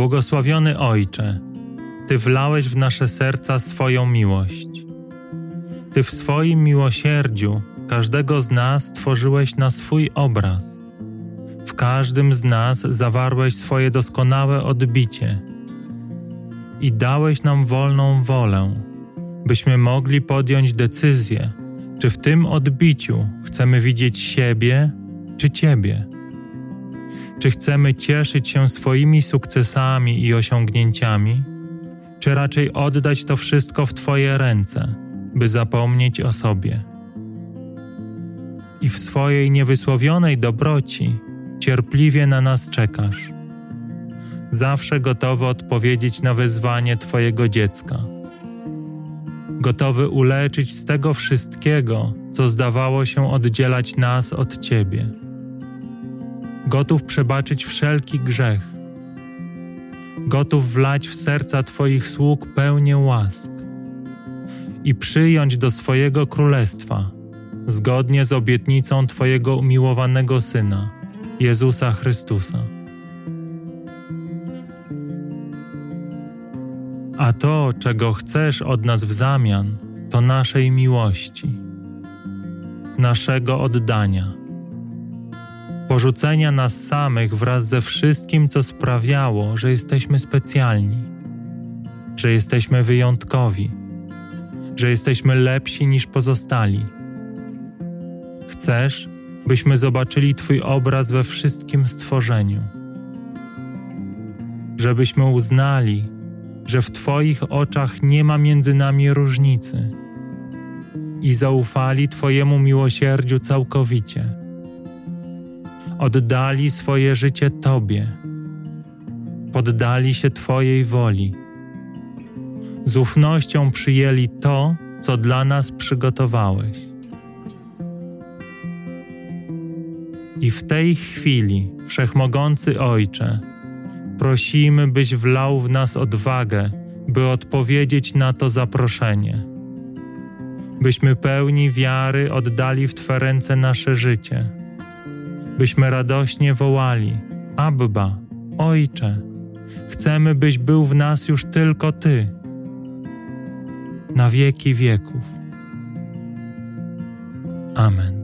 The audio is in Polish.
Błogosławiony Ojcze, Ty wlałeś w nasze serca swoją miłość. Ty w swoim miłosierdziu każdego z nas stworzyłeś na swój obraz. W każdym z nas zawarłeś swoje doskonałe odbicie i dałeś nam wolną wolę, byśmy mogli podjąć decyzję, czy w tym odbiciu chcemy widzieć siebie czy Ciebie. Czy chcemy cieszyć się swoimi sukcesami i osiągnięciami, czy raczej oddać to wszystko w Twoje ręce, by zapomnieć o sobie? I w swojej niewysłowionej dobroci cierpliwie na nas czekasz, zawsze gotowy odpowiedzieć na wezwanie Twojego dziecka, gotowy uleczyć z tego wszystkiego, co zdawało się oddzielać nas od Ciebie gotów przebaczyć wszelki grzech, gotów wlać w serca Twoich sług pełnię łask i przyjąć do swojego królestwa, zgodnie z obietnicą Twojego umiłowanego Syna, Jezusa Chrystusa. A to, czego chcesz od nas w zamian, to naszej miłości, naszego oddania porzucenia nas samych wraz ze wszystkim, co sprawiało, że jesteśmy specjalni, że jesteśmy wyjątkowi, że jesteśmy lepsi niż pozostali. Chcesz, byśmy zobaczyli Twój obraz we wszystkim stworzeniu, żebyśmy uznali, że w Twoich oczach nie ma między nami różnicy i zaufali Twojemu miłosierdziu całkowicie oddali swoje życie Tobie, poddali się Twojej woli. Z ufnością przyjęli to, co dla nas przygotowałeś. I w tej chwili, Wszechmogący Ojcze, prosimy, byś wlał w nas odwagę, by odpowiedzieć na to zaproszenie. Byśmy pełni wiary oddali w Twe ręce nasze życie byśmy radośnie wołali: Abba, Ojcze, chcemy, byś był w nas już tylko Ty, na wieki wieków. Amen.